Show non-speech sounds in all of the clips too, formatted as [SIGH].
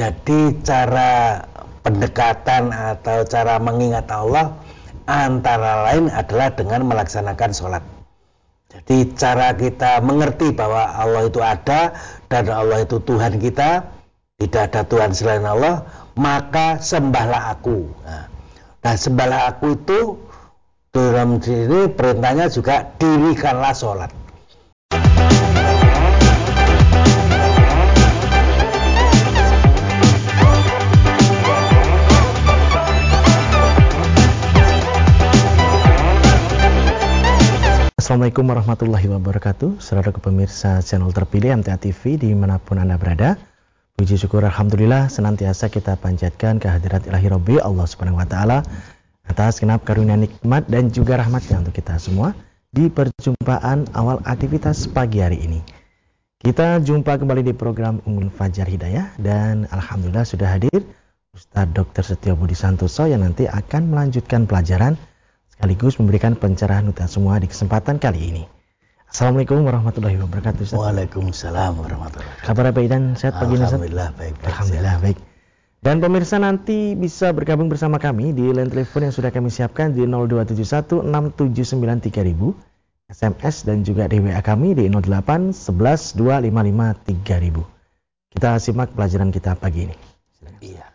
Jadi cara pendekatan atau cara mengingat Allah antara lain adalah dengan melaksanakan sholat. Jadi cara kita mengerti bahwa Allah itu ada dan Allah itu Tuhan kita, tidak ada Tuhan selain Allah, maka sembahlah aku. Nah, sembahlah aku itu dalam sini perintahnya juga dirikanlah sholat. Assalamualaikum warahmatullahi wabarakatuh Saudara pemirsa channel terpilih MTA TV di mana pun Anda berada Puji syukur Alhamdulillah senantiasa kita panjatkan kehadirat ilahi Rabbi Allah subhanahu wa ta'ala Atas kenap karunia nikmat dan juga rahmatnya untuk kita semua Di perjumpaan awal aktivitas pagi hari ini Kita jumpa kembali di program Unggul Fajar Hidayah Dan Alhamdulillah sudah hadir Ustadz Dr. Setio Budi Santoso yang nanti akan melanjutkan pelajaran sekaligus memberikan pencerahan untuk semua di kesempatan kali ini. Assalamualaikum warahmatullahi wabarakatuh. Ustaz. Waalaikumsalam warahmatullahi wabarakatuh. Kabar baik dan sehat pagi ini Alhamdulillah baik, baik. Alhamdulillah baik. Dan pemirsa nanti bisa bergabung bersama kami di line telepon yang sudah kami siapkan di 02716793000, SMS dan juga di WA kami di 08 11 255 3000. Kita simak pelajaran kita pagi ini. Iya.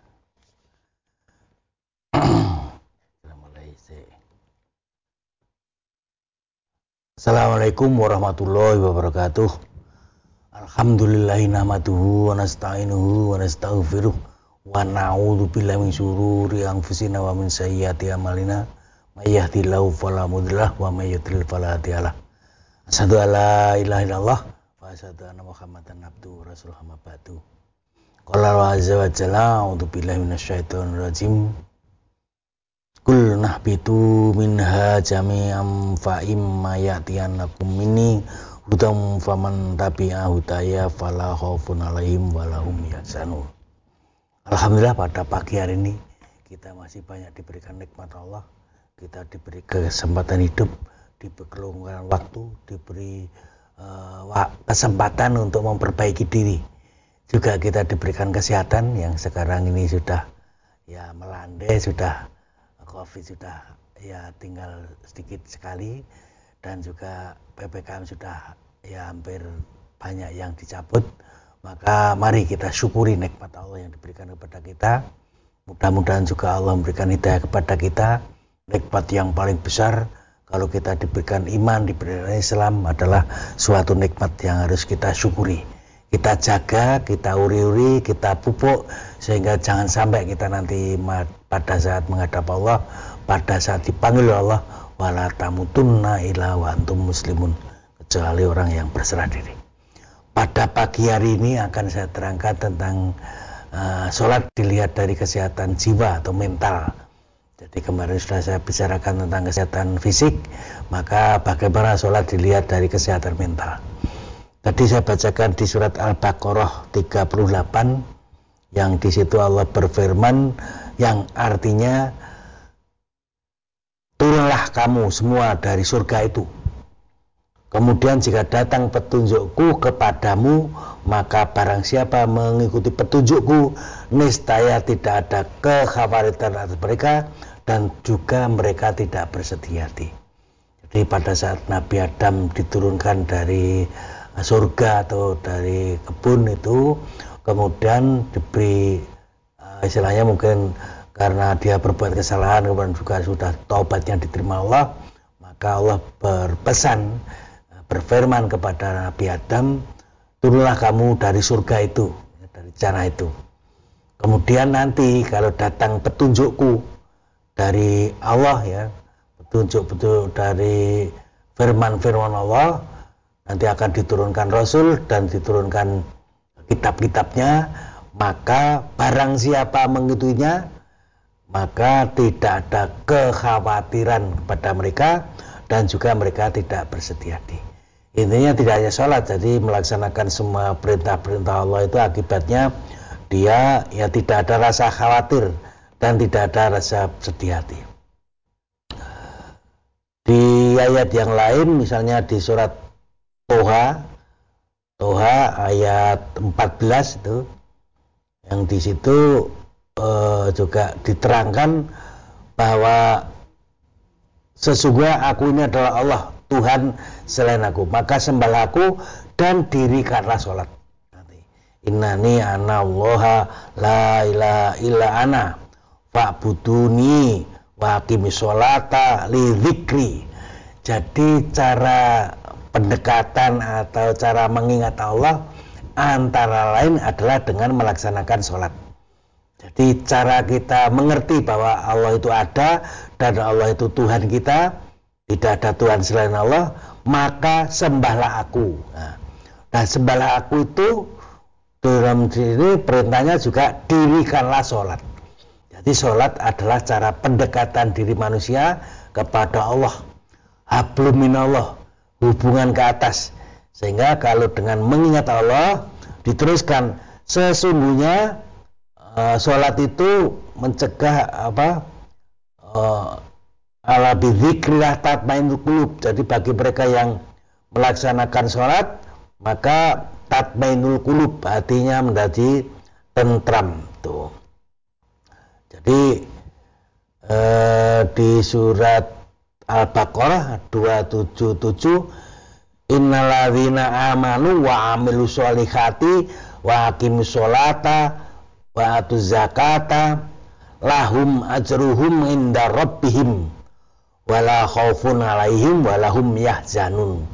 Assalamualaikum warahmatullahi wabarakatuh. Alhamdulillahi nahmaduhu wa nasta'inuhu wa nastaghfiruh wa na'udzu billahi min syururi anfusina wa min sayyiati a'malina. May yahdihillahu fala mudhillalah wa may yudhlil fala hadiyalah. Asyhadu an la ilaha illallah wa asyhadu anna Muhammadan abduhu wa rasuluhu amma ba'du. Qala Allah azza wa jalla billahi minasyaitonir rajim. Kul nahbitu minha jami'am fa imma ya'tiyannakum minni hudam faman tabi'a hudaya fala khaufun alaihim walahum yahzanun. Alhamdulillah pada pagi hari ini kita masih banyak diberikan nikmat Allah, kita diberi kesempatan hidup, diberi kelonggaran waktu, diberi uh, kesempatan untuk memperbaiki diri. Juga kita diberikan kesehatan yang sekarang ini sudah ya melandai, sudah COVID sudah ya tinggal sedikit sekali. Dan juga PPKM sudah ya hampir banyak yang dicabut. Maka mari kita syukuri nikmat Allah yang diberikan kepada kita. Mudah-mudahan juga Allah memberikan hidayah kepada kita. Nikmat yang paling besar kalau kita diberikan iman diberikan Islam adalah suatu nikmat yang harus kita syukuri. Kita jaga, kita uri-uri, kita pupuk sehingga jangan sampai kita nanti pada saat menghadap Allah, pada saat dipanggil Allah, wala tamutunna ila wa antum muslimun kecuali orang yang berserah diri. Pada pagi hari ini akan saya terangkan tentang uh, sholat dilihat dari kesehatan jiwa atau mental. Jadi kemarin sudah saya bicarakan tentang kesehatan fisik, maka bagaimana sholat dilihat dari kesehatan mental. Tadi saya bacakan di surat Al-Baqarah 38 yang di situ Allah berfirman yang artinya turunlah kamu semua dari surga itu. Kemudian jika datang petunjukku kepadamu, maka barang siapa mengikuti petunjukku, niscaya tidak ada kekhawatiran atas mereka dan juga mereka tidak bersedih hati. Jadi pada saat Nabi Adam diturunkan dari surga atau dari kebun itu kemudian diberi istilahnya mungkin karena dia berbuat kesalahan kemudian juga sudah taubatnya diterima Allah maka Allah berpesan berfirman kepada Nabi Adam turunlah kamu dari surga itu ya, dari jannah itu. Kemudian nanti kalau datang petunjukku dari Allah ya petunjuk-petunjuk dari firman-firman Allah nanti akan diturunkan Rasul dan diturunkan kitab-kitabnya maka barang siapa mengitunya maka tidak ada kekhawatiran kepada mereka dan juga mereka tidak bersedia hati. Intinya tidak hanya sholat jadi melaksanakan semua perintah-perintah Allah itu akibatnya dia ya tidak ada rasa khawatir dan tidak ada rasa sedih hati. Di ayat yang lain misalnya di surat Toha Toha ayat 14 itu yang di situ uh, juga diterangkan bahwa sesungguhnya aku ini adalah Allah Tuhan selain aku. Maka sembahlah aku dan dirikanlah sholat. Innani ana allaha la ilaha illa ana fa'buduni wa aqimis sholata li dzikri. Jadi cara pendekatan atau cara mengingat Allah antara lain adalah dengan melaksanakan sholat. Jadi cara kita mengerti bahwa Allah itu ada dan Allah itu Tuhan kita, tidak ada Tuhan selain Allah, maka sembahlah aku. Nah, sembahlah aku itu dalam diri perintahnya juga dirikanlah sholat. Jadi sholat adalah cara pendekatan diri manusia kepada Allah. Hablum Allah, hubungan ke atas sehingga kalau dengan mengingat Allah diteruskan sesungguhnya uh, sholat itu mencegah apa uh, ala bidzikrillah tatmainul qulub. Jadi bagi mereka yang melaksanakan sholat maka tatmainul qulub hatinya menjadi tentram tuh. Jadi eh, di surat Al-Baqarah 277 innaladzina amanu wa amilu sholihati wa aqimus sholata wa atuz zakata lahum ajruhum inda rabbihim wala khaufun alaihim walahum yahzanun.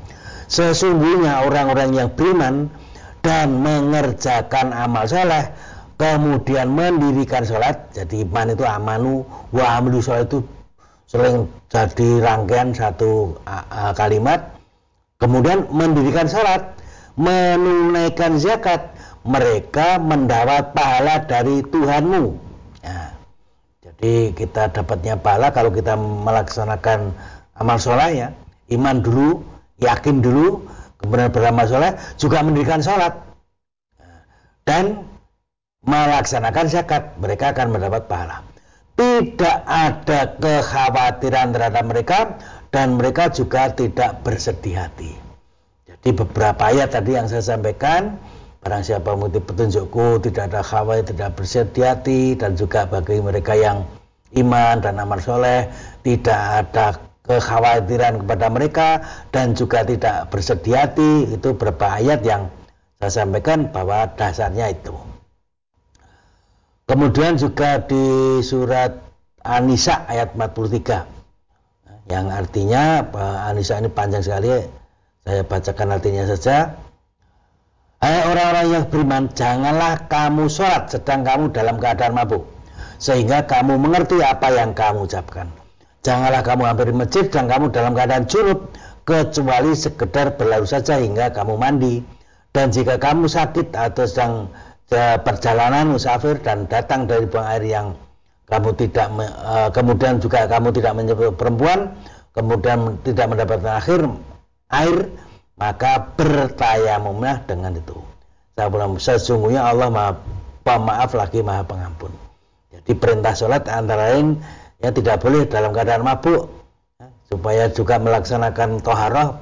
Sesungguhnya orang-orang yang beriman dan mengerjakan amal soleh kemudian mendirikan sholat jadi iman itu amanu wa amilu sholat itu sering jadi rangkaian satu kalimat kemudian mendirikan salat, menunaikan zakat, mereka mendapat pahala dari Tuhanmu. Nah, jadi kita dapatnya pahala kalau kita melaksanakan amal soleh ya, iman dulu, yakin dulu, kemudian beramal soleh, juga mendirikan salat dan melaksanakan zakat, mereka akan mendapat pahala. Tidak ada kekhawatiran terhadap mereka dan mereka juga tidak bersedih hati. Jadi beberapa ayat tadi yang saya sampaikan, barang siapa mengikuti petunjukku tidak ada khawatir, tidak bersedih hati dan juga bagi mereka yang iman dan amal soleh tidak ada kekhawatiran kepada mereka dan juga tidak bersedih hati itu beberapa ayat yang saya sampaikan bahwa dasarnya itu. Kemudian juga di surat An-Nisa ayat 43 yang artinya Anissa ini panjang sekali. Saya bacakan artinya saja. Hai orang-orang yang beriman janganlah kamu sholat sedang kamu dalam keadaan mabuk sehingga kamu mengerti apa yang kamu ucapkan. Janganlah kamu hampir masjid dan kamu dalam keadaan junub kecuali sekedar berlalu saja hingga kamu mandi. Dan jika kamu sakit atau sedang perjalanan musafir dan datang dari buang air yang kamu tidak uh, kemudian juga kamu tidak menyebut perempuan kemudian tidak mendapatkan akhir air maka bertayamumlah dengan itu. Saya sesungguhnya Allah maha pemaaf lagi maha pengampun. Jadi perintah sholat antara lain ya tidak boleh dalam keadaan mabuk ya, supaya juga melaksanakan toharoh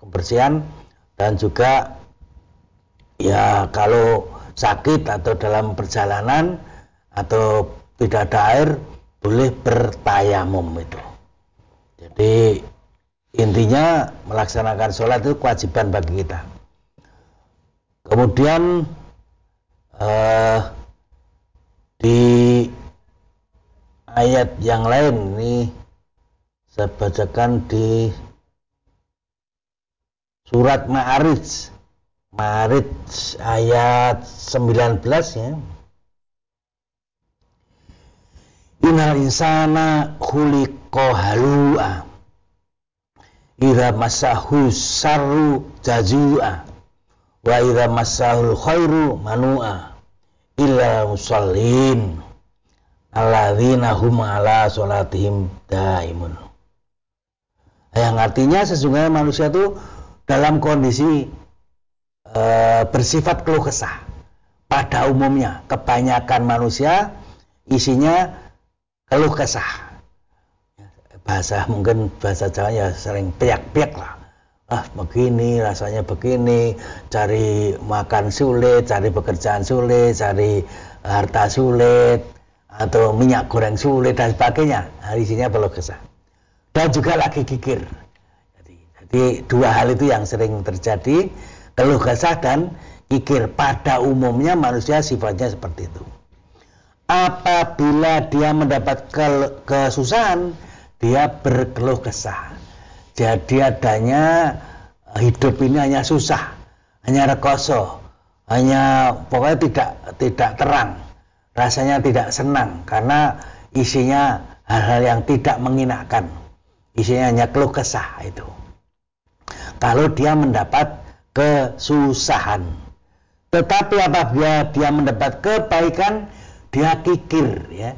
kebersihan dan juga ya kalau sakit atau dalam perjalanan atau tidak ada air boleh bertayamum itu. Jadi intinya melaksanakan sholat itu kewajiban bagi kita. Kemudian eh, di ayat yang lain ini saya bacakan di surat Ma'arij. Ma'arij ayat 19 ya Innal insana khuliqa halua. Idza masahu sarru jazua. Wa idza masahul khairu manua. Illa musallin. Alladzina hum ala salatihim daimun. Yang artinya sesungguhnya manusia itu dalam kondisi e, bersifat keluh kesah. Pada umumnya kebanyakan manusia isinya keluh kesah. Bahasa mungkin bahasa Jawa ya sering piak-piak lah. Ah begini rasanya begini cari makan sulit cari pekerjaan sulit cari harta sulit atau minyak goreng sulit dan sebagainya. Nah, isinya keluh kesah. Dan juga lagi kikir. Jadi, jadi dua hal itu yang sering terjadi keluh kesah dan kikir. Pada umumnya manusia sifatnya seperti itu apabila dia mendapat kesusahan dia berkeluh kesah. Jadi adanya hidup ini hanya susah hanya rekoso hanya pokoknya tidak tidak terang rasanya tidak senang karena isinya hal-hal yang tidak menginakkan. Isinya hanya keluh kesah itu. Kalau dia mendapat kesusahan. Tetapi apabila dia mendapat kebaikan dia kikir ya.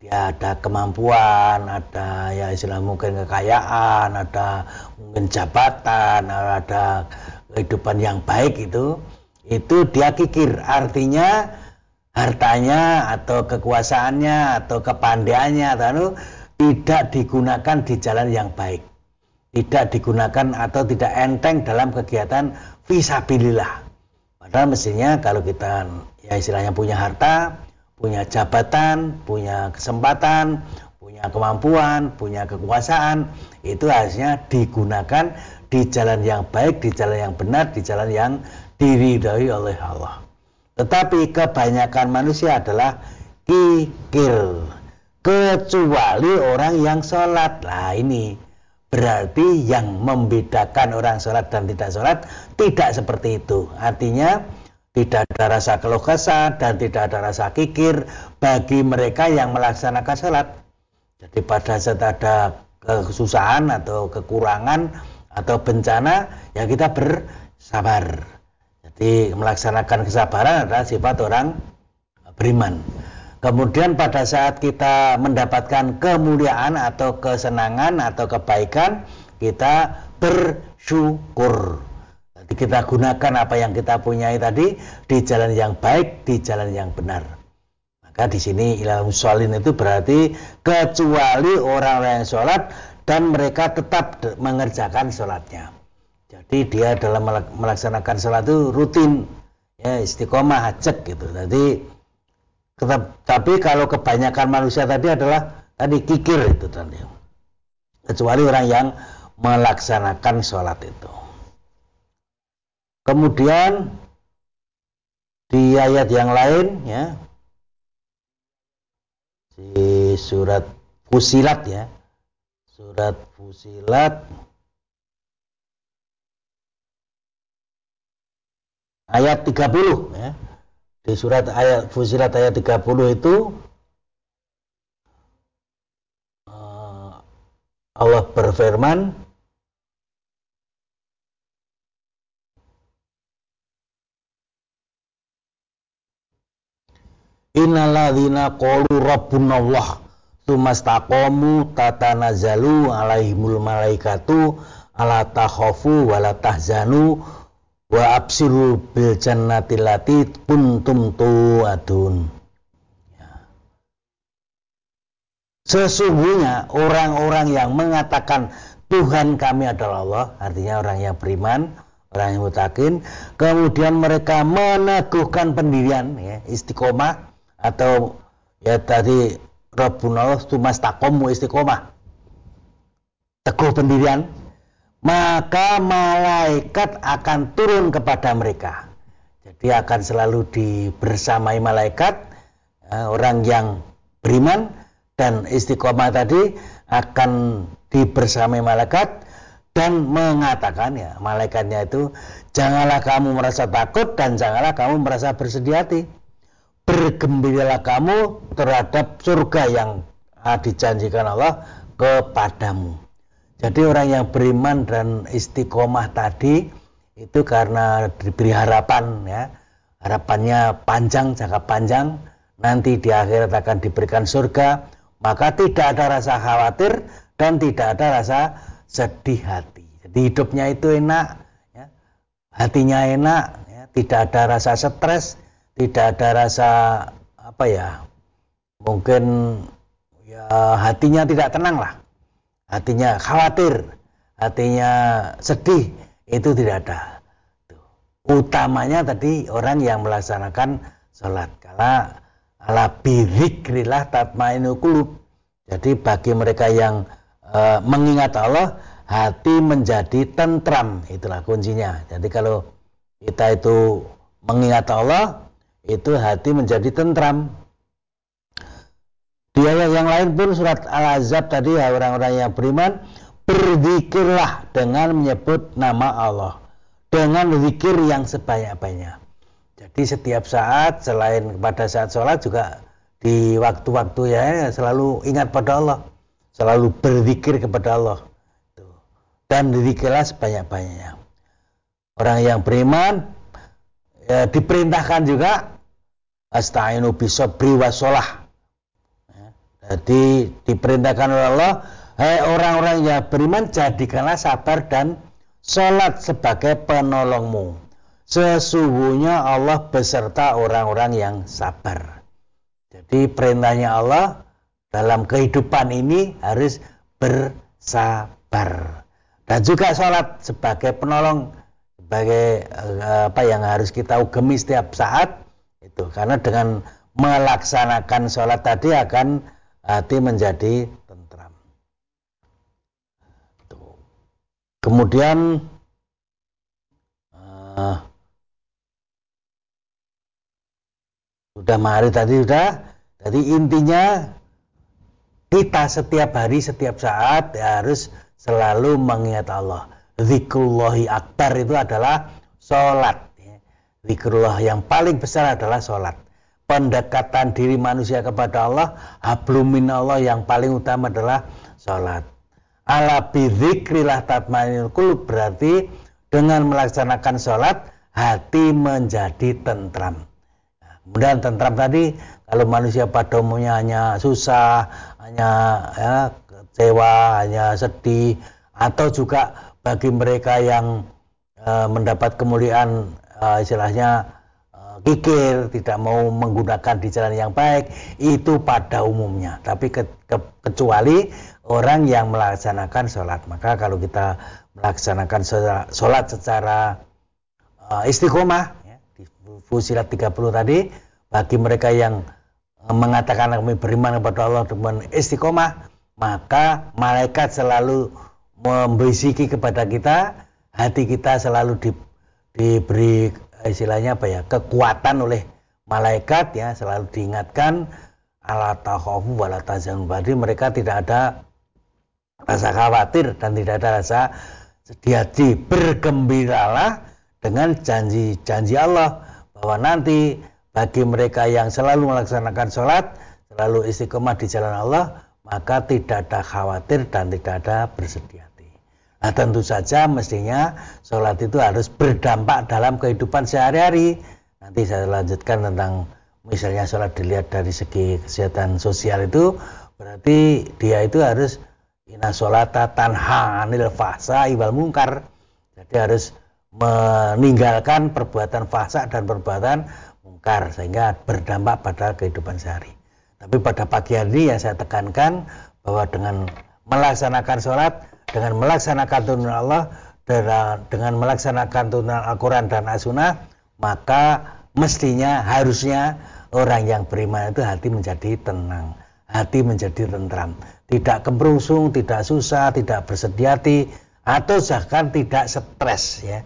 Dia ada kemampuan ada ya istilah mungkin kekayaan ada mungkin jabatan ada kehidupan yang baik itu itu dia kikir. Artinya hartanya atau kekuasaannya atau kepandaiannya atau tidak digunakan di jalan yang baik. Tidak digunakan atau tidak enteng dalam kegiatan visabilillah. Padahal mestinya kalau kita ya istilahnya punya harta punya jabatan, punya kesempatan, punya kemampuan, punya kekuasaan, itu harusnya digunakan di jalan yang baik, di jalan yang benar, di jalan yang diridhoi oleh Allah. Tetapi kebanyakan manusia adalah kikir, kecuali orang yang sholat. Lah ini berarti yang membedakan orang sholat dan tidak sholat tidak seperti itu. Artinya tidak ada rasa keluh kesah dan tidak ada rasa kikir bagi mereka yang melaksanakan sholat. Jadi pada saat ada kesusahan atau kekurangan atau bencana, ya kita bersabar. Jadi melaksanakan kesabaran adalah sifat orang beriman. Kemudian pada saat kita mendapatkan kemuliaan atau kesenangan atau kebaikan, kita bersyukur. Kita gunakan apa yang kita punyai tadi di jalan yang baik, di jalan yang benar. Maka di sini ilal musolin itu berarti kecuali orang-orang yang sholat dan mereka tetap mengerjakan sholatnya. Jadi dia dalam melaksanakan sholat itu rutin, ya istiqomah hajat gitu. Jadi tetap, tapi kalau kebanyakan manusia tadi adalah tadi kikir itu tadi. Kecuali orang yang melaksanakan sholat itu. Kemudian di ayat yang lain ya di surat Fusilat ya. Surat Fusilat ayat 30 ya. Di surat ayat Fusilat ayat 30 itu eh, Allah berfirman Innaladzina qalu rabbunallah tsumastaqamu tatanazzalu alaihimul malaikatu ala takhafu wa la tahzanu wa absiru bil jannati lati kuntum tu'adun. Ya. Sesungguhnya orang-orang yang mengatakan Tuhan kami adalah Allah, artinya orang yang beriman, orang yang mutakin, kemudian mereka meneguhkan pendirian, ya, istiqomah, atau ya tadi Rabbuna tumas takomu istiqomah. Teguh pendirian. Maka malaikat akan turun kepada mereka. Jadi akan selalu dibersamai malaikat ya, orang yang beriman dan istiqomah tadi akan dibersamai malaikat dan mengatakan ya malaikatnya itu janganlah kamu merasa takut dan janganlah kamu merasa bersedih hati bergembiralah kamu terhadap surga yang ah, dijanjikan Allah kepadamu. Jadi orang yang beriman dan istiqomah tadi itu karena diberi harapan ya, harapannya panjang, jangka panjang, nanti di akhirat akan diberikan surga, maka tidak ada rasa khawatir dan tidak ada rasa sedih hati. Jadi hidupnya itu enak, ya, hatinya enak, ya, tidak ada rasa stres, tidak ada rasa apa ya mungkin ya hatinya tidak tenang lah hatinya khawatir hatinya sedih itu tidak ada utamanya tadi orang yang melaksanakan sholat karena ala bidzikrillah tatmainul qulub. Jadi bagi mereka yang e, mengingat Allah, hati menjadi tentram. Itulah kuncinya. Jadi kalau kita itu mengingat Allah, itu hati menjadi tentram. Di ayat yang lain pun surat Al-Azab tadi ya orang-orang yang beriman berzikirlah dengan menyebut nama Allah dengan zikir yang sebanyak-banyak. Jadi setiap saat selain pada saat sholat juga di waktu-waktu ya selalu ingat pada Allah, selalu berzikir kepada Allah. Dan zikirlah sebanyak-banyaknya. Orang yang beriman ya, diperintahkan juga astainu bisobri wasolah. Ya, jadi diperintahkan oleh Allah, hai orang-orang yang beriman jadikanlah sabar dan sholat sebagai penolongmu. Sesungguhnya Allah beserta orang-orang yang sabar. Jadi perintahnya Allah dalam kehidupan ini harus bersabar. Dan juga sholat sebagai penolong, sebagai eh, apa yang harus kita ugemi setiap saat itu. Karena dengan melaksanakan sholat tadi akan hati menjadi Kemudian uh, sudah mari tadi sudah. Jadi intinya kita setiap hari setiap saat ya harus selalu mengingat Allah. Zikrullahi akbar itu adalah sholat. Ya. Zikrullah yang paling besar adalah sholat. Pendekatan diri manusia kepada Allah, hablumin Allah yang paling utama adalah sholat ala bidzikrillah tatmainul qulub berarti dengan melaksanakan sholat hati menjadi tentram. Nah, kemudian tentram tadi kalau manusia pada umumnya hanya susah, hanya ya, kecewa, hanya sedih, atau juga bagi mereka yang e, mendapat kemuliaan e, istilahnya e, kikir, tidak mau menggunakan di jalan yang baik, itu pada umumnya. Tapi ke, ke, kecuali orang yang melaksanakan sholat. Maka kalau kita melaksanakan sholat secara uh, istiqomah, ya, di Fusilat 30 tadi, bagi mereka yang uh, mengatakan kami beriman kepada Allah dengan istiqomah, maka malaikat selalu membisiki kepada kita, hati kita selalu di, diberi istilahnya apa ya, kekuatan oleh malaikat ya, selalu diingatkan ala takhafu wala tahzanu. mereka tidak ada rasa khawatir dan tidak ada rasa sedih hati bergembiralah dengan janji-janji Allah bahwa nanti bagi mereka yang selalu melaksanakan sholat selalu istiqomah di jalan Allah maka tidak ada khawatir dan tidak ada bersedih nah tentu saja mestinya sholat itu harus berdampak dalam kehidupan sehari-hari nanti saya lanjutkan tentang misalnya sholat dilihat dari segi kesehatan sosial itu berarti dia itu harus Inna sholata tanha anil fahsa iwal mungkar. Jadi harus meninggalkan perbuatan fahsa dan perbuatan mungkar sehingga berdampak pada kehidupan sehari. Tapi pada pagi hari yang saya tekankan bahwa dengan melaksanakan sholat, dengan melaksanakan tuntunan Allah, dengan melaksanakan tuntunan Al-Quran dan As-Sunnah, maka mestinya harusnya orang yang beriman itu hati menjadi tenang, hati menjadi tentram tidak kemerungsung, tidak susah, tidak bersedih hati, atau bahkan tidak stres ya.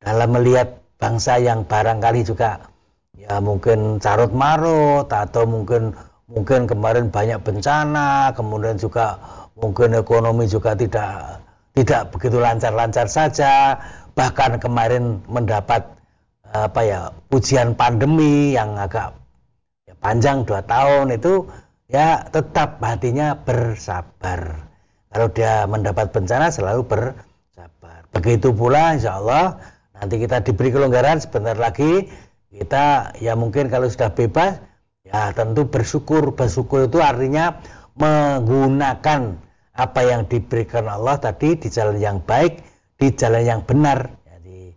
Dalam melihat bangsa yang barangkali juga ya mungkin carut marut atau mungkin mungkin kemarin banyak bencana, kemudian juga mungkin ekonomi juga tidak tidak begitu lancar-lancar saja, bahkan kemarin mendapat apa ya ujian pandemi yang agak ya, panjang dua tahun itu ya tetap hatinya bersabar. Kalau dia mendapat bencana selalu bersabar. Begitu pula insya Allah nanti kita diberi kelonggaran sebentar lagi kita ya mungkin kalau sudah bebas ya tentu bersyukur. Bersyukur itu artinya menggunakan apa yang diberikan Allah tadi di jalan yang baik, di jalan yang benar. Jadi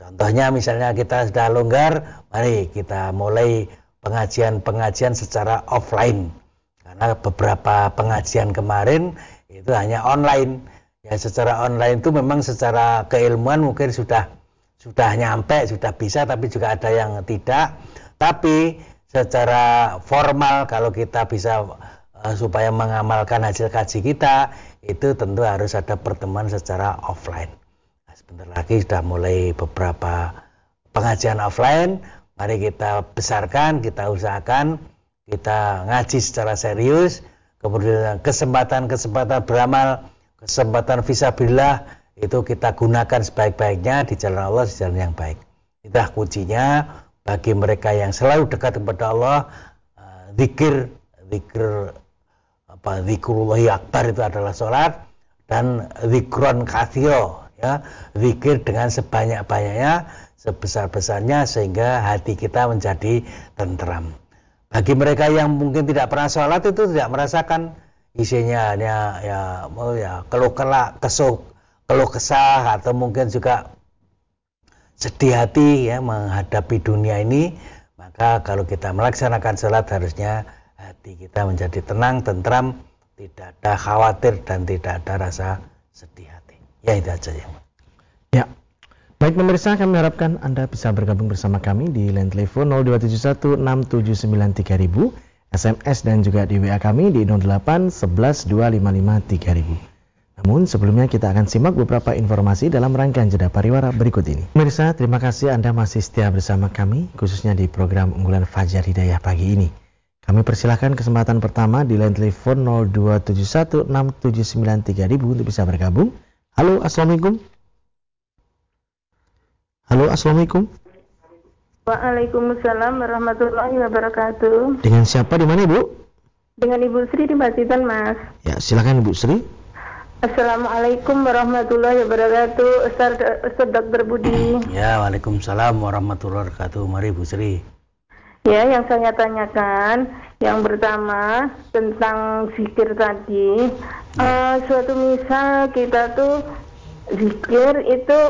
contohnya misalnya kita sudah longgar, mari kita mulai pengajian-pengajian secara offline. Karena beberapa pengajian kemarin itu hanya online. Ya secara online itu memang secara keilmuan mungkin sudah sudah nyampe sudah bisa tapi juga ada yang tidak. Tapi secara formal kalau kita bisa uh, supaya mengamalkan hasil kaji kita itu tentu harus ada pertemuan secara offline. Nah, sebentar lagi sudah mulai beberapa pengajian offline. Mari kita besarkan, kita usahakan, kita ngaji secara serius. Kemudian kesempatan-kesempatan beramal, kesempatan visabilillah itu kita gunakan sebaik-baiknya di jalan Allah, di jalan yang baik. Itulah kuncinya bagi mereka yang selalu dekat kepada Allah uh, zikir zikir apa zikrullah akbar itu adalah sholat dan zikron kathiro ya zikir dengan sebanyak-banyaknya sebesar-besarnya sehingga hati kita menjadi tentram bagi mereka yang mungkin tidak pernah sholat itu tidak merasakan isinya hanya ya oh ya keluh kelak kesuk keluh kesah atau mungkin juga sedih hati ya menghadapi dunia ini, maka kalau kita melaksanakan sholat harusnya hati kita menjadi tenang, tentram, tidak ada khawatir dan tidak ada rasa sedih hati. Ya itu aja yang. Ya. Baik pemirsa, kami harapkan Anda bisa bergabung bersama kami di line telepon 02716793000, SMS dan juga di WA kami di 08 11 255 3000. Namun sebelumnya kita akan simak beberapa informasi dalam rangkaian jeda pariwara berikut ini. Pemirsa, terima kasih Anda masih setia bersama kami, khususnya di program unggulan Fajar Hidayah pagi ini. Kami persilahkan kesempatan pertama di line telepon 02716793000 untuk bisa bergabung. Halo, Assalamualaikum. Halo, Assalamualaikum. Waalaikumsalam warahmatullahi wabarakatuh. Dengan siapa di mana, Ibu? Dengan Ibu Sri di Batitan, Mas. Ya, silakan Ibu Sri. Assalamualaikum warahmatullahi wabarakatuh Ustaz, Ustaz Dr. Budi Ya Waalaikumsalam warahmatullahi wabarakatuh Mari Bu Sri Ya yang saya tanyakan Yang pertama tentang zikir tadi ya. uh, Suatu misal kita tuh zikir itu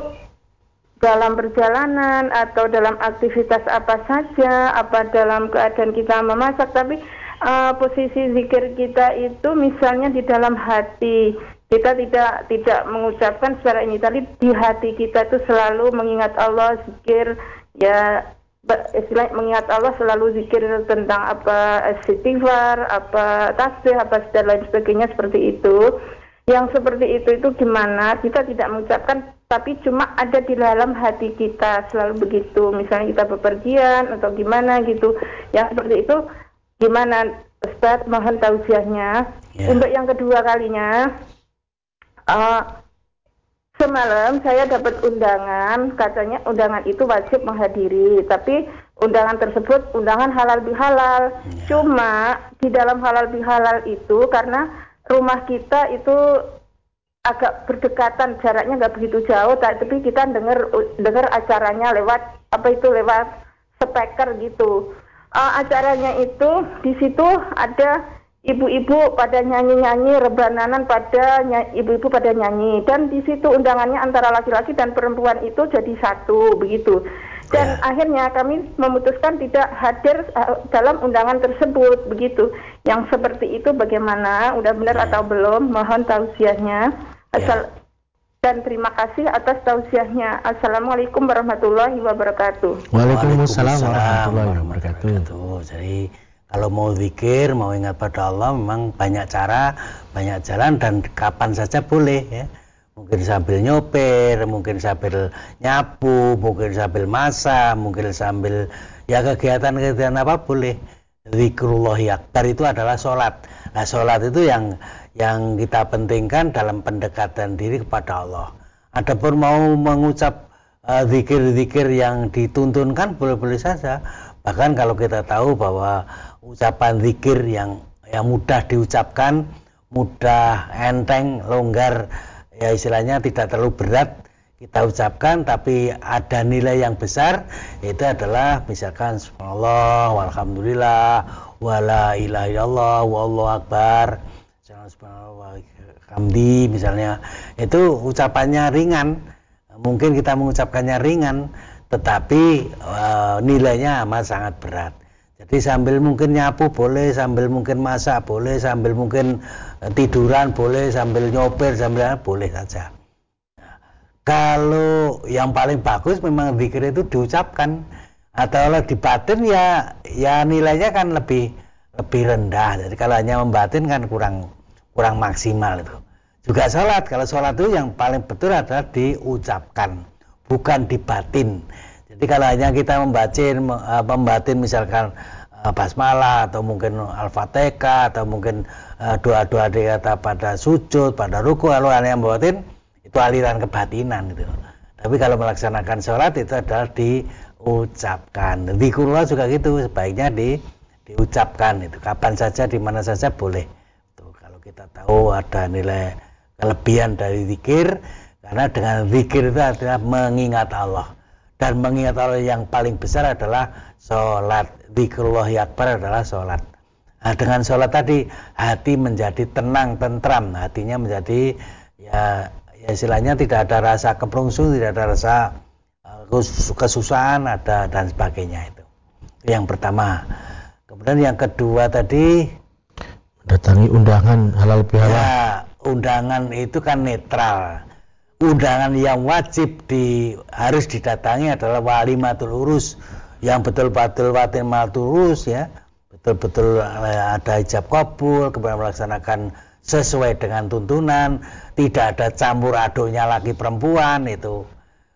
dalam perjalanan atau dalam aktivitas apa saja, apa dalam keadaan kita memasak, tapi uh, posisi zikir kita itu misalnya di dalam hati kita tidak tidak mengucapkan secara ini tapi di hati kita itu selalu mengingat Allah zikir ya istilah mengingat Allah selalu zikir tentang apa istighfar apa tasbih apa dan lain sebagainya seperti itu. Yang seperti itu itu gimana? Kita tidak mengucapkan tapi cuma ada di dalam hati kita selalu begitu. Misalnya kita bepergian atau gimana gitu. Yang seperti itu gimana? Ustaz mohon tausiahnya. Yeah. untuk yang kedua kalinya Uh, semalam saya dapat undangan, katanya undangan itu wajib menghadiri, tapi undangan tersebut undangan halal bihalal. Ya. Cuma di dalam halal bihalal itu karena rumah kita itu agak berdekatan jaraknya nggak begitu jauh, tapi kita dengar dengar acaranya lewat apa itu lewat speaker gitu. Uh, acaranya itu di situ ada ibu-ibu pada nyanyi-nyanyi, rebananan pada ibu-ibu pada nyanyi dan di situ undangannya antara laki-laki dan perempuan itu jadi satu begitu. Dan ya. akhirnya kami memutuskan tidak hadir uh, dalam undangan tersebut begitu. Yang seperti itu bagaimana? Udah benar ya. atau belum? Mohon tausiahnya. Ya. Asal ya. dan terima kasih atas tausiahnya. Assalamualaikum warahmatullahi wabarakatuh. Waalaikumsalam warahmatullahi wabarakatuh. Jadi kalau mau zikir, mau ingat pada Allah memang banyak cara, banyak jalan dan kapan saja boleh ya. Mungkin sambil nyopir, mungkin sambil nyapu, mungkin sambil masak, mungkin sambil ya kegiatan-kegiatan apa boleh. Zikrullah akbar itu adalah sholat. Nah sholat itu yang yang kita pentingkan dalam pendekatan diri kepada Allah. Adapun mau mengucap uh, zikir-zikir yang dituntunkan boleh-boleh saja. Bahkan kalau kita tahu bahwa ucapan zikir yang yang mudah diucapkan, mudah enteng, longgar, ya istilahnya tidak terlalu berat kita ucapkan tapi ada nilai yang besar itu adalah misalkan subhanallah walhamdulillah wala ilaha illallah wallahu akbar. Hamdi misalnya. Itu ucapannya ringan mungkin kita mengucapkannya ringan tetapi e, nilainya amat sangat berat jadi sambil mungkin nyapu boleh, sambil mungkin masak boleh, sambil mungkin eh, tiduran boleh, sambil nyopir, sambil boleh saja. kalau yang paling bagus memang zikir itu diucapkan. atau di batin ya ya nilainya kan lebih lebih rendah jadi kalau hanya membatin kan kurang kurang maksimal itu juga sholat kalau sholat itu yang paling betul adalah diucapkan bukan dibatin kalau hanya kita membacin eh, membatin misalkan eh, basmalah atau mungkin al-fatihah atau mungkin eh, doa-doa dikata pada sujud pada ruku lalu hanya membatin itu aliran kebatinan gitu. Tapi kalau melaksanakan sholat itu adalah diucapkan. Zikrullah juga gitu sebaiknya di diucapkan itu. Kapan saja di mana saja boleh. Tuh kalau kita tahu ada nilai kelebihan dari zikir karena dengan zikir itu adalah mengingat Allah dan mengingat Allah yang paling besar adalah sholat zikrullah akbar adalah sholat nah, dengan sholat tadi hati menjadi tenang tentram hatinya menjadi ya ya istilahnya tidak ada rasa keprungsung, tidak ada rasa uh, kesusahan ada dan sebagainya itu. Yang pertama. Kemudian yang kedua tadi datangi undangan halal bihalal. Ya, undangan itu kan netral. Undangan yang wajib di harus didatangi adalah wali matul urus yang betul-betul watin matul urus ya betul-betul uh, ada ijab kabul kemudian melaksanakan sesuai dengan tuntunan, tidak ada campur aduknya lagi perempuan itu.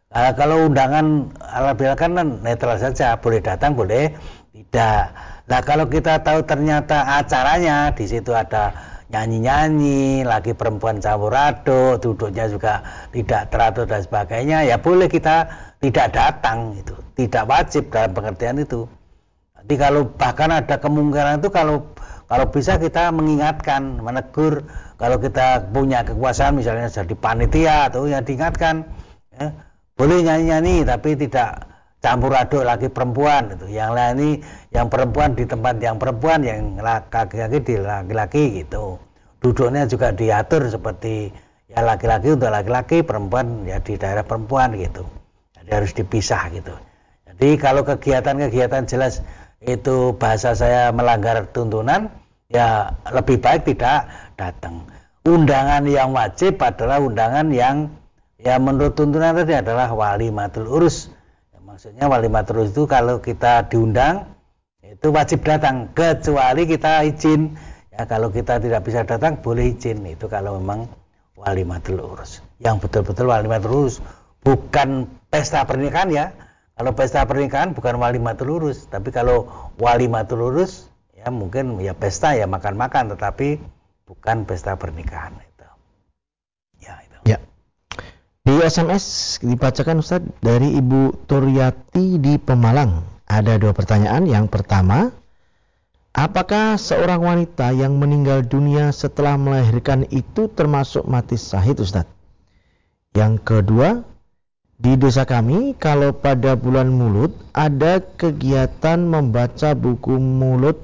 Nah, kalau undangan ala kan netral saja, boleh datang, boleh tidak. Nah kalau kita tahu ternyata acaranya di situ ada nyanyi-nyanyi, lagi perempuan campur aduk, duduknya juga tidak teratur dan sebagainya, ya boleh kita tidak datang itu, tidak wajib dalam pengertian itu. Jadi kalau bahkan ada kemungkinan itu kalau kalau bisa kita mengingatkan, menegur. Kalau kita punya kekuasaan misalnya jadi panitia atau yang diingatkan, ya, boleh nyanyi-nyanyi tapi tidak campur aduk lagi perempuan itu. Yang lain ini yang perempuan di tempat yang perempuan, yang laki-laki di laki-laki gitu. Duduknya juga diatur seperti ya laki-laki untuk laki-laki, perempuan ya di daerah perempuan gitu. Jadi harus dipisah gitu. Jadi kalau kegiatan-kegiatan jelas itu bahasa saya melanggar tuntunan, ya lebih baik tidak datang. Undangan yang wajib adalah undangan yang ya menurut tuntunan tadi adalah wali matul urus. Ya, maksudnya wali urus itu kalau kita diundang itu wajib datang kecuali kita izin. Ya kalau kita tidak bisa datang boleh izin itu kalau memang wali matul urus. Yang betul-betul wali matul urus bukan pesta pernikahan ya. Kalau pesta pernikahan bukan wali matul urus, tapi kalau wali matul urus ya mungkin ya pesta ya makan-makan tetapi bukan pesta pernikahan itu ya itu ya di SMS dibacakan Ustaz dari Ibu Turyati di Pemalang ada dua pertanyaan yang pertama Apakah seorang wanita yang meninggal dunia setelah melahirkan itu termasuk mati sahid Ustaz? Yang kedua, di desa kami kalau pada bulan mulut ada kegiatan membaca buku mulut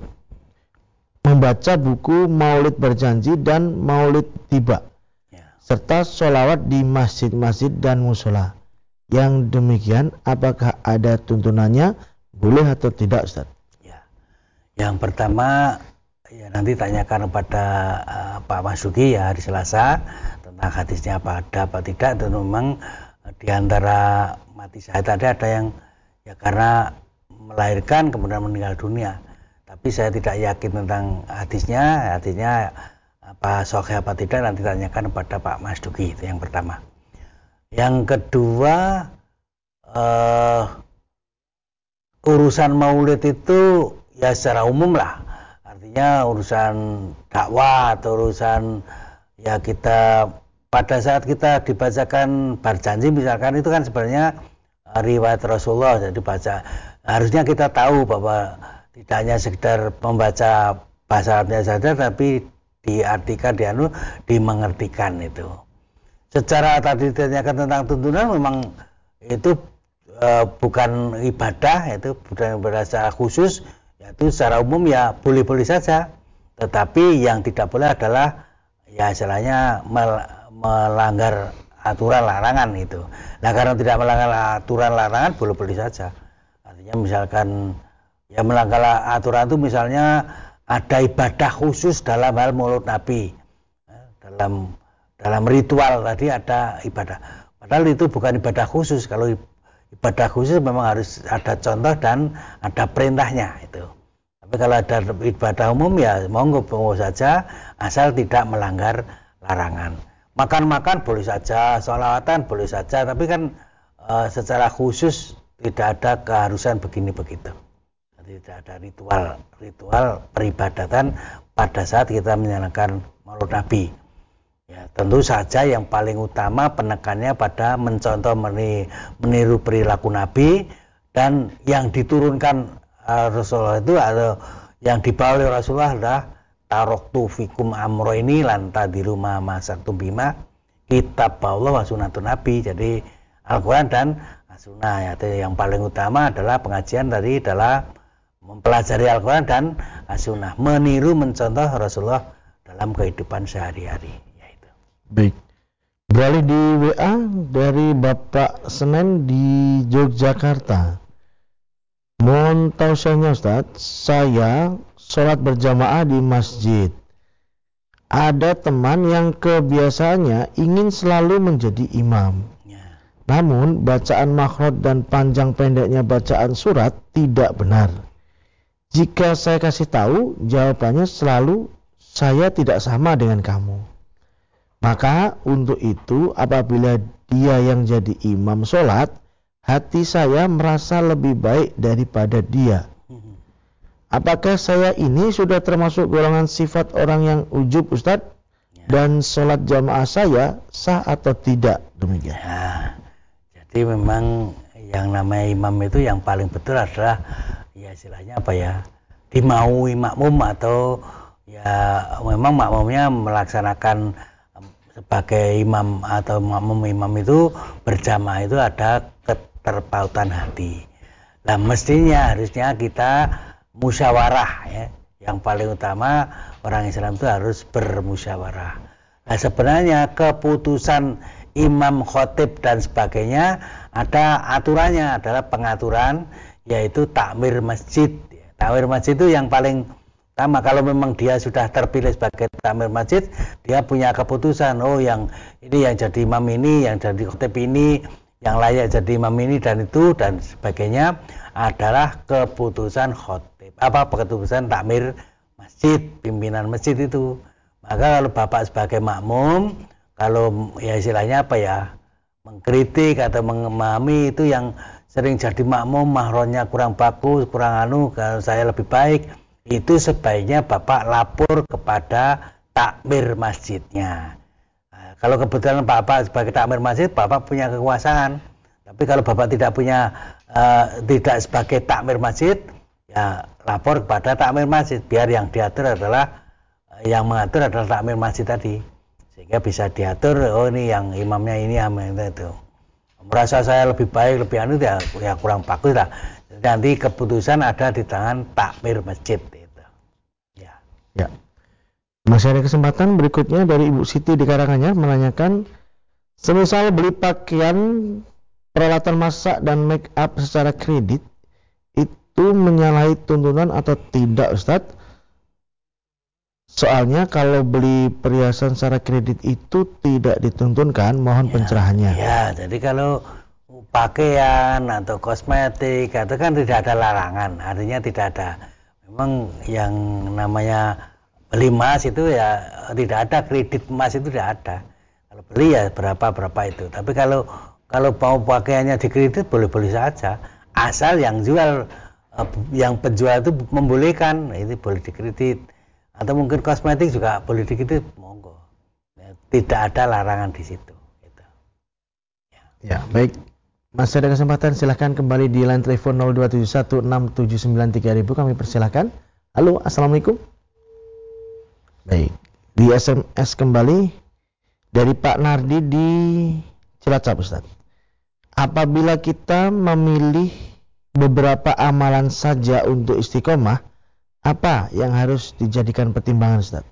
membaca buku Maulid Berjanji dan Maulid Tiba. Serta sholawat di masjid-masjid dan musola. Yang demikian, apakah ada tuntunannya, boleh atau tidak, Ustaz? Ya. Yang pertama, ya nanti tanyakan kepada uh, Pak Masuki ya hari Selasa tentang hadisnya apa ada apa tidak dan memang uh, di antara mati saya tadi ada yang ya karena melahirkan kemudian meninggal dunia tapi saya tidak yakin tentang hadisnya hadisnya apa sahih apa tidak nanti tanyakan kepada Pak Mas Duki itu yang pertama. Yang kedua uh, urusan maulid itu ya secara umum lah. Artinya urusan dakwah atau urusan ya kita pada saat kita dibacakan berjanji misalkan itu kan sebenarnya riwayat Rasulullah jadi baca harusnya kita tahu bahwa tidak hanya sekedar membaca bahasa Arabnya saja tapi diartikan dianu dimengertikan itu. Secara tadi ditanyakan tentang tuntunan memang itu e, bukan ibadah itu bukan berasa khusus yaitu secara umum ya boleh-boleh saja. Tetapi yang tidak boleh adalah ya istilahnya mel, melanggar aturan larangan itu. Nah karena tidak melanggar aturan larangan boleh-boleh saja. Artinya misalkan Ya melanggar aturan itu misalnya ada ibadah khusus dalam hal mulut Nabi. Ya, dalam dalam ritual tadi ada ibadah. Padahal itu bukan ibadah khusus. Kalau ibadah khusus memang harus ada contoh dan ada perintahnya itu. Tapi kalau ada ibadah umum ya monggo monggo saja asal tidak melanggar larangan. Makan-makan boleh saja, sholawatan boleh saja, tapi kan e, secara khusus tidak ada keharusan begini begitu. Tidak ada ritual. Ritual peribadatan pada saat kita menjalankan maulud Nabi. Ya, tentu saja yang paling utama penekannya pada mencontoh meniru perilaku Nabi dan yang diturunkan uh, Rasulullah itu atau yang dibawa oleh Rasulullah adalah taroktu fikum amro ini lanta di rumah masak bima kitab Allah wa Nabi jadi Al-Quran dan Sunnah ya, yang paling utama adalah pengajian tadi adalah mempelajari Al-Quran dan Sunnah meniru mencontoh Rasulullah dalam kehidupan sehari-hari Baik. Beralih di WA dari Bapak Senen di Yogyakarta. Mohon tausiahnya Ustaz, saya sholat berjamaah di masjid. Ada teman yang kebiasaannya ingin selalu menjadi imam. Ya. Namun bacaan makhraj dan panjang pendeknya bacaan surat tidak benar. Jika saya kasih tahu, jawabannya selalu saya tidak sama dengan kamu. Maka untuk itu apabila dia yang jadi imam sholat, hati saya merasa lebih baik daripada dia. Apakah saya ini sudah termasuk golongan sifat orang yang ujub Ustadz? Ya. Dan sholat jamaah saya sah atau tidak? Demikian. Ya, jadi memang yang namanya imam itu yang paling betul adalah ya istilahnya apa ya dimaui makmum atau ya memang makmumnya melaksanakan sebagai imam atau makmum imam itu berjamaah itu ada keterpautan hati. Nah mestinya harusnya kita musyawarah ya. Yang paling utama orang Islam itu harus bermusyawarah. Nah sebenarnya keputusan imam khotib dan sebagainya ada aturannya adalah pengaturan yaitu takmir masjid. Takmir masjid itu yang paling sama kalau memang dia sudah terpilih sebagai tamir masjid, dia punya keputusan, oh yang ini yang jadi imam ini, yang jadi khotib ini, yang layak jadi imam ini dan itu dan sebagainya adalah keputusan khotib. Apa keputusan takmir masjid, pimpinan masjid itu. Maka kalau bapak sebagai makmum, kalau ya istilahnya apa ya, mengkritik atau memahami itu yang sering jadi makmum, mahronnya kurang bagus, kurang anu, kalau saya lebih baik, itu sebaiknya Bapak lapor kepada takmir masjidnya. Nah, kalau kebetulan Bapak sebagai takmir masjid, Bapak punya kekuasaan. Tapi kalau Bapak tidak punya uh, tidak sebagai takmir masjid, ya lapor kepada takmir masjid biar yang diatur adalah uh, yang mengatur adalah takmir masjid tadi. Sehingga bisa diatur oh ini yang imamnya ini imamnya itu. Merasa saya lebih baik, lebih anu ya, ya kurang bagus lah. Nanti keputusan ada di tangan takmir masjid. Ya. Masih ada kesempatan berikutnya dari Ibu Siti di Karanganyar menanyakan semisal beli pakaian peralatan masak dan make up secara kredit itu menyalahi tuntunan atau tidak Ustadz? Soalnya kalau beli perhiasan secara kredit itu tidak dituntunkan, mohon ya, pencerahannya. Ya, jadi kalau pakaian atau kosmetik itu kan tidak ada larangan, artinya tidak ada. Memang yang namanya beli emas itu ya tidak ada kredit emas itu tidak ada. Kalau beli ya berapa berapa itu. Tapi kalau kalau mau pakaiannya dikredit boleh-boleh saja. Asal yang jual eh, yang penjual itu membolehkan nah, itu boleh dikredit atau mungkin kosmetik juga boleh dikredit monggo ya, tidak ada larangan di situ gitu. ya. ya baik masih ada kesempatan silahkan kembali di line telepon 02716793000 kami persilahkan. Halo, Assalamualaikum. Baik, di SMS kembali dari Pak Nardi di Cilacap Ustaz. Apabila kita memilih beberapa amalan saja untuk istiqomah, apa yang harus dijadikan pertimbangan Ustaz?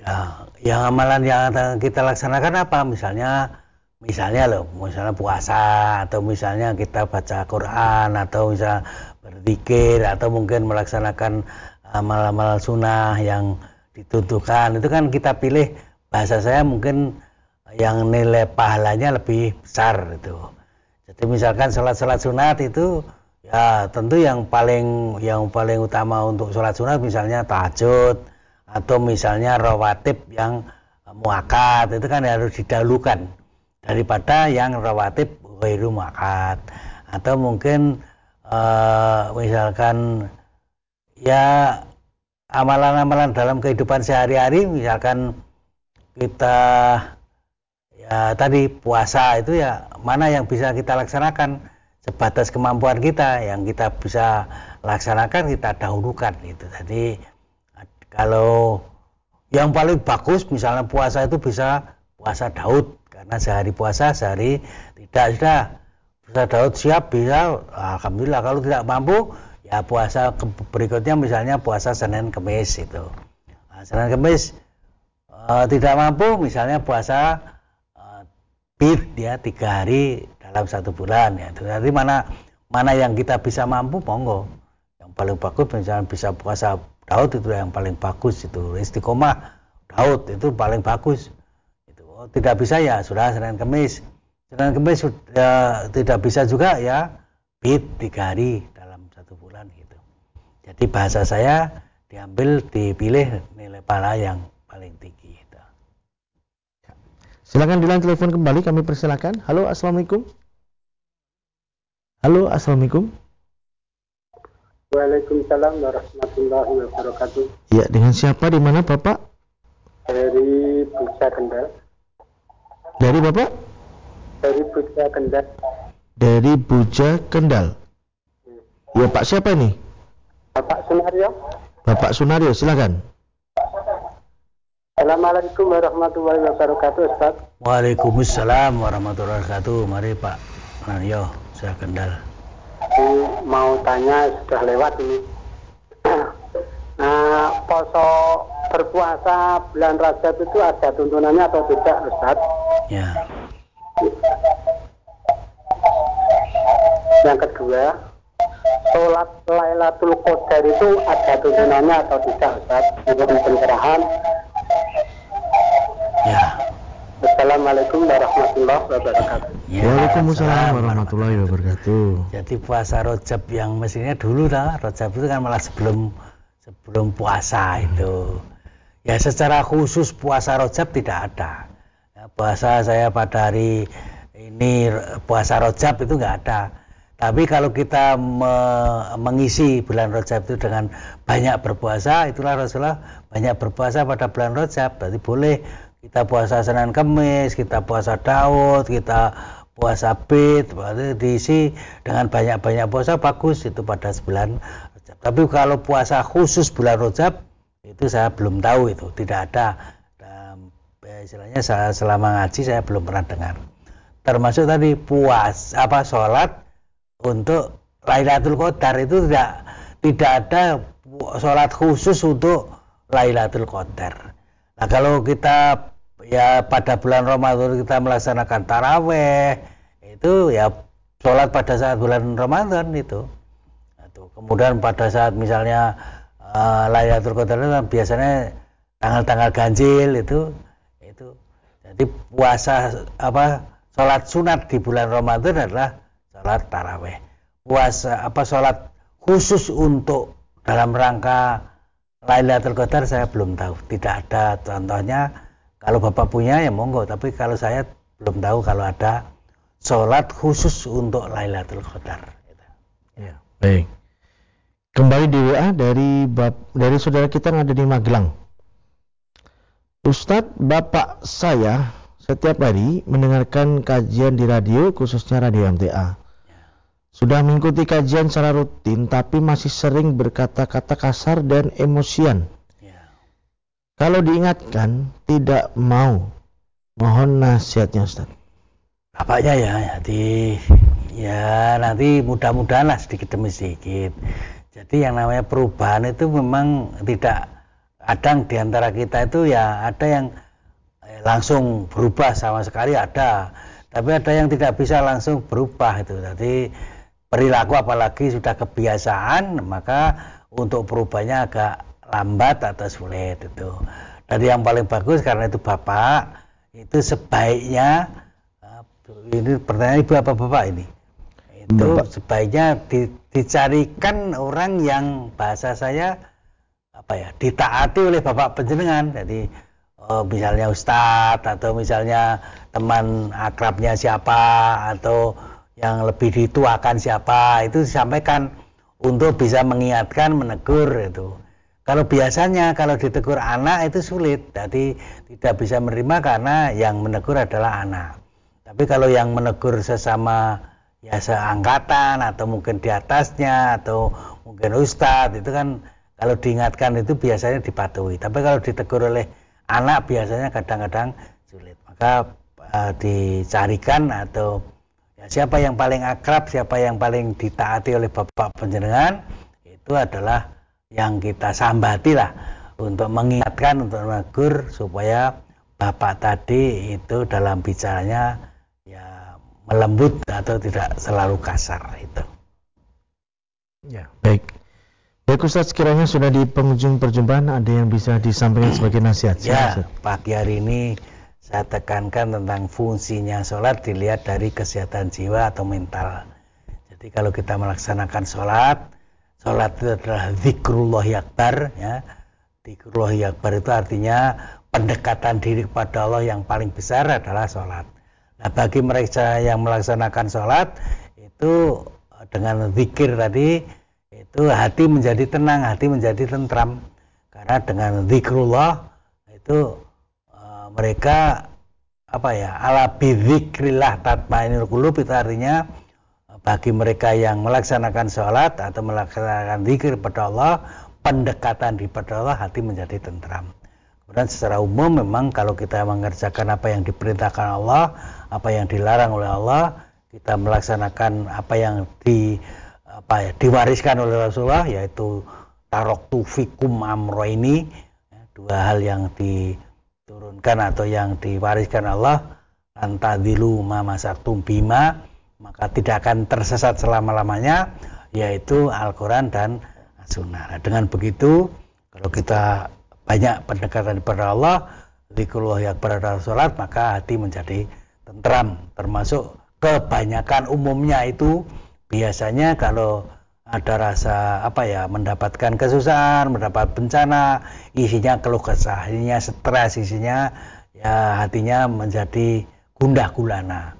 Ya, yang amalan yang kita laksanakan apa? Misalnya misalnya loh misalnya puasa atau misalnya kita baca Quran atau misalnya berzikir atau mungkin melaksanakan amal-amal sunnah yang ditentukan itu kan kita pilih bahasa saya mungkin yang nilai pahalanya lebih besar itu Jadi misalkan sholat-sholat sunat itu ya tentu yang paling yang paling utama untuk sholat sunat misalnya tahajud atau misalnya rawatib yang muakat itu kan harus didahulukan daripada yang rawatib ghairu muakat. Atau mungkin uh, misalkan ya amalan-amalan dalam kehidupan sehari-hari misalkan kita ya tadi puasa itu ya mana yang bisa kita laksanakan sebatas kemampuan kita yang kita bisa laksanakan kita dahulukan itu jadi kalau yang paling bagus misalnya puasa itu bisa puasa Daud. Karena sehari puasa sehari tidak. Sudah puasa Daud siap bisa. Alhamdulillah kalau tidak mampu ya puasa berikutnya misalnya puasa Senin Kemis itu. Nah, Senin Kemis uh, tidak mampu misalnya puasa bir ya tiga hari dalam satu bulan ya. Jadi mana mana yang kita bisa mampu monggo. Yang paling bagus misalnya bisa puasa Daud itu yang paling bagus itu istiqomah Daud itu paling bagus. Itu oh, tidak bisa ya. Sudah Senin Kemis. Senin Kemis ya, tidak bisa juga ya. Bid tiga hari dalam satu bulan gitu. Jadi bahasa saya diambil dipilih nilai pala yang paling tinggi Silakan di telepon kembali kami persilakan. Halo, assalamualaikum. Halo, assalamualaikum. Waalaikumsalam warahmatullahi wabarakatuh. Ya, dengan siapa di mana Bapak? Dari Buja Kendal. Dari Bapak? Dari Buja Kendal. Dari Buja Kendal. Ya, Pak siapa ini? Bapak Sunario. Bapak Sunario, silakan. Assalamualaikum warahmatullahi wabarakatuh Ustaz Waalaikumsalam warahmatullahi wabarakatuh Mari Pak Naryo saya kendal Ini mau tanya sudah lewat ini Nah [CLEARS THROAT] poso berpuasa bulan Rajab itu ada tuntunannya atau tidak Ustaz? Ya Yang kedua Sholat Lailatul Qadar itu ada tuntunannya atau tidak Ustaz? Menurut pencerahan. Assalamualaikum warahmatullahi wabarakatuh. Ya, Waalaikumsalam warahmatullahi wabarakatuh. Jadi puasa Rojab yang mestinya dulu lah, Rojab itu kan malah sebelum sebelum puasa itu. Ya secara khusus puasa Rojab tidak ada. Ya, puasa saya pada hari ini puasa Rojab itu nggak ada. Tapi kalau kita me mengisi bulan Rojab itu dengan banyak berpuasa, itulah Rasulullah banyak berpuasa pada bulan Rojab. Berarti boleh kita puasa Senin Kemis, kita puasa Daud, kita puasa Bid, berarti diisi dengan banyak-banyak puasa bagus itu pada bulan Rajab. Tapi kalau puasa khusus bulan Rajab itu saya belum tahu itu, tidak ada. Dan, ya, istilahnya saya selama ngaji saya belum pernah dengar. Termasuk tadi puas apa sholat untuk Lailatul Qadar itu tidak tidak ada sholat khusus untuk Lailatul Qadar. Nah kalau kita ya pada bulan Ramadan kita melaksanakan taraweh itu ya sholat pada saat bulan Ramadan itu. Nah, Kemudian pada saat misalnya uh, Laylatul Qadar kan biasanya tanggal-tanggal ganjil itu itu. Jadi puasa apa sholat sunat di bulan Ramadan adalah sholat taraweh. Puasa apa sholat khusus untuk dalam rangka Lailatul Qadar saya belum tahu. Tidak ada contohnya kalau Bapak punya ya monggo, tapi kalau saya belum tahu kalau ada sholat khusus untuk Lailatul Qadar. Ya, baik. Kembali di WA dari bap, dari saudara kita yang ada di Magelang. Ustadz, bapak saya setiap hari mendengarkan kajian di radio, khususnya radio MTA. Sudah mengikuti kajian secara rutin, tapi masih sering berkata-kata kasar dan emosian. Kalau diingatkan tidak mau, mohon nasihatnya Ustaz. Bapaknya ya, jadi ya nanti mudah-mudahan lah sedikit demi sedikit. Jadi yang namanya perubahan itu memang tidak kadang di antara kita itu ya ada yang eh, langsung berubah sama sekali ada, tapi ada yang tidak bisa langsung berubah itu. Jadi perilaku apalagi sudah kebiasaan maka untuk perubahannya agak lambat atau sulit itu. Jadi yang paling bagus karena itu bapak itu sebaiknya eh, ini pertanyaan ibu apa bapak ini? Itu sebaiknya di, dicarikan orang yang bahasa saya apa ya ditaati oleh bapak penjenengan. Jadi oh, misalnya ustadz atau misalnya teman akrabnya siapa atau yang lebih dituakan siapa itu disampaikan untuk bisa mengingatkan menegur itu kalau biasanya kalau ditegur anak itu sulit. Jadi tidak bisa menerima karena yang menegur adalah anak. Tapi kalau yang menegur sesama ya seangkatan atau mungkin di atasnya atau mungkin ustadz itu kan kalau diingatkan itu biasanya dipatuhi. Tapi kalau ditegur oleh anak biasanya kadang-kadang sulit. Maka uh, dicarikan atau ya, siapa yang paling akrab siapa yang paling ditaati oleh bapak penjenengan itu adalah yang kita sambati lah untuk mengingatkan untuk menegur supaya bapak tadi itu dalam bicaranya melembut atau tidak selalu kasar itu. Ya, baik. Baik Ustaz, sekiranya sudah di penghujung perjumpaan ada yang bisa disampaikan sebagai nasihat. Ya, pagi hari ini saya tekankan tentang fungsinya sholat dilihat dari kesehatan jiwa atau mental. Jadi kalau kita melaksanakan sholat, sholat itu adalah zikrullah yakbar, ya. Zikrullah yakbar itu artinya pendekatan diri kepada Allah yang paling besar adalah sholat. Nah, bagi mereka yang melaksanakan sholat itu dengan zikir tadi itu hati menjadi tenang, hati menjadi tentram. Karena dengan zikrullah itu uh, mereka apa ya ala bidzikrillah tatmainul qulub itu artinya bagi mereka yang melaksanakan sholat atau melaksanakan zikir pada Allah pendekatan di pada Allah hati menjadi tentram kemudian secara umum memang kalau kita mengerjakan apa yang diperintahkan Allah apa yang dilarang oleh Allah, kita melaksanakan apa yang di apa ya, diwariskan oleh Rasulullah yaitu tarok fikum amro ini ya, dua hal yang diturunkan atau yang diwariskan Allah. Antadilu mama satu bima maka tidak akan tersesat selama-lamanya yaitu Al-Quran dan Sunnah. Nah, dengan begitu kalau kita banyak pendekatan kepada Allah, zikrullah yang pada salat maka hati menjadi tentram termasuk kebanyakan umumnya itu biasanya kalau ada rasa apa ya mendapatkan kesusahan mendapat bencana isinya keluh kesah isinya stres isinya ya hatinya menjadi gundah gulana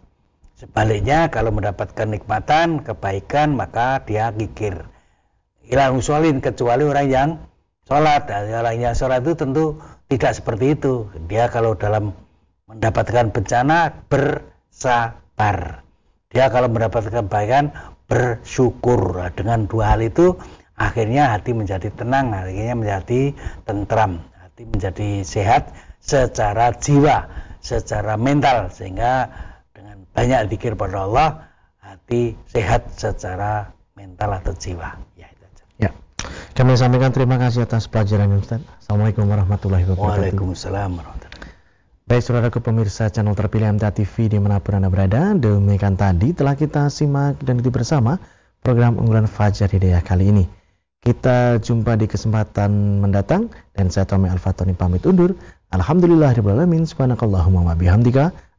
sebaliknya kalau mendapatkan nikmatan kebaikan maka dia gigir hilang usolin kecuali orang yang sholat orang yang sholat itu tentu tidak seperti itu dia kalau dalam mendapatkan bencana bersabar. Dia kalau mendapatkan kebaikan bersyukur. Nah, dengan dua hal itu akhirnya hati menjadi tenang, akhirnya menjadi tentram, hati menjadi sehat secara jiwa, secara mental sehingga banyak zikir pada Allah hati sehat secara mental atau jiwa. Ya, itu aja. Ya. Kami sampaikan terima kasih atas pelajaran Ustaz. Assalamualaikum warahmatullahi wabarakatuh. Waalaikumsalam warahmatullahi Baik saudara pemirsa channel terpilih MTA TV di mana pun Anda berada Demikian tadi telah kita simak dan ikuti bersama program unggulan Fajar Hidayah kali ini Kita jumpa di kesempatan mendatang Dan saya Tommy Al-Fatoni pamit undur Alhamdulillahirrahmanirrahim Subhanakallahumma wa bihamdika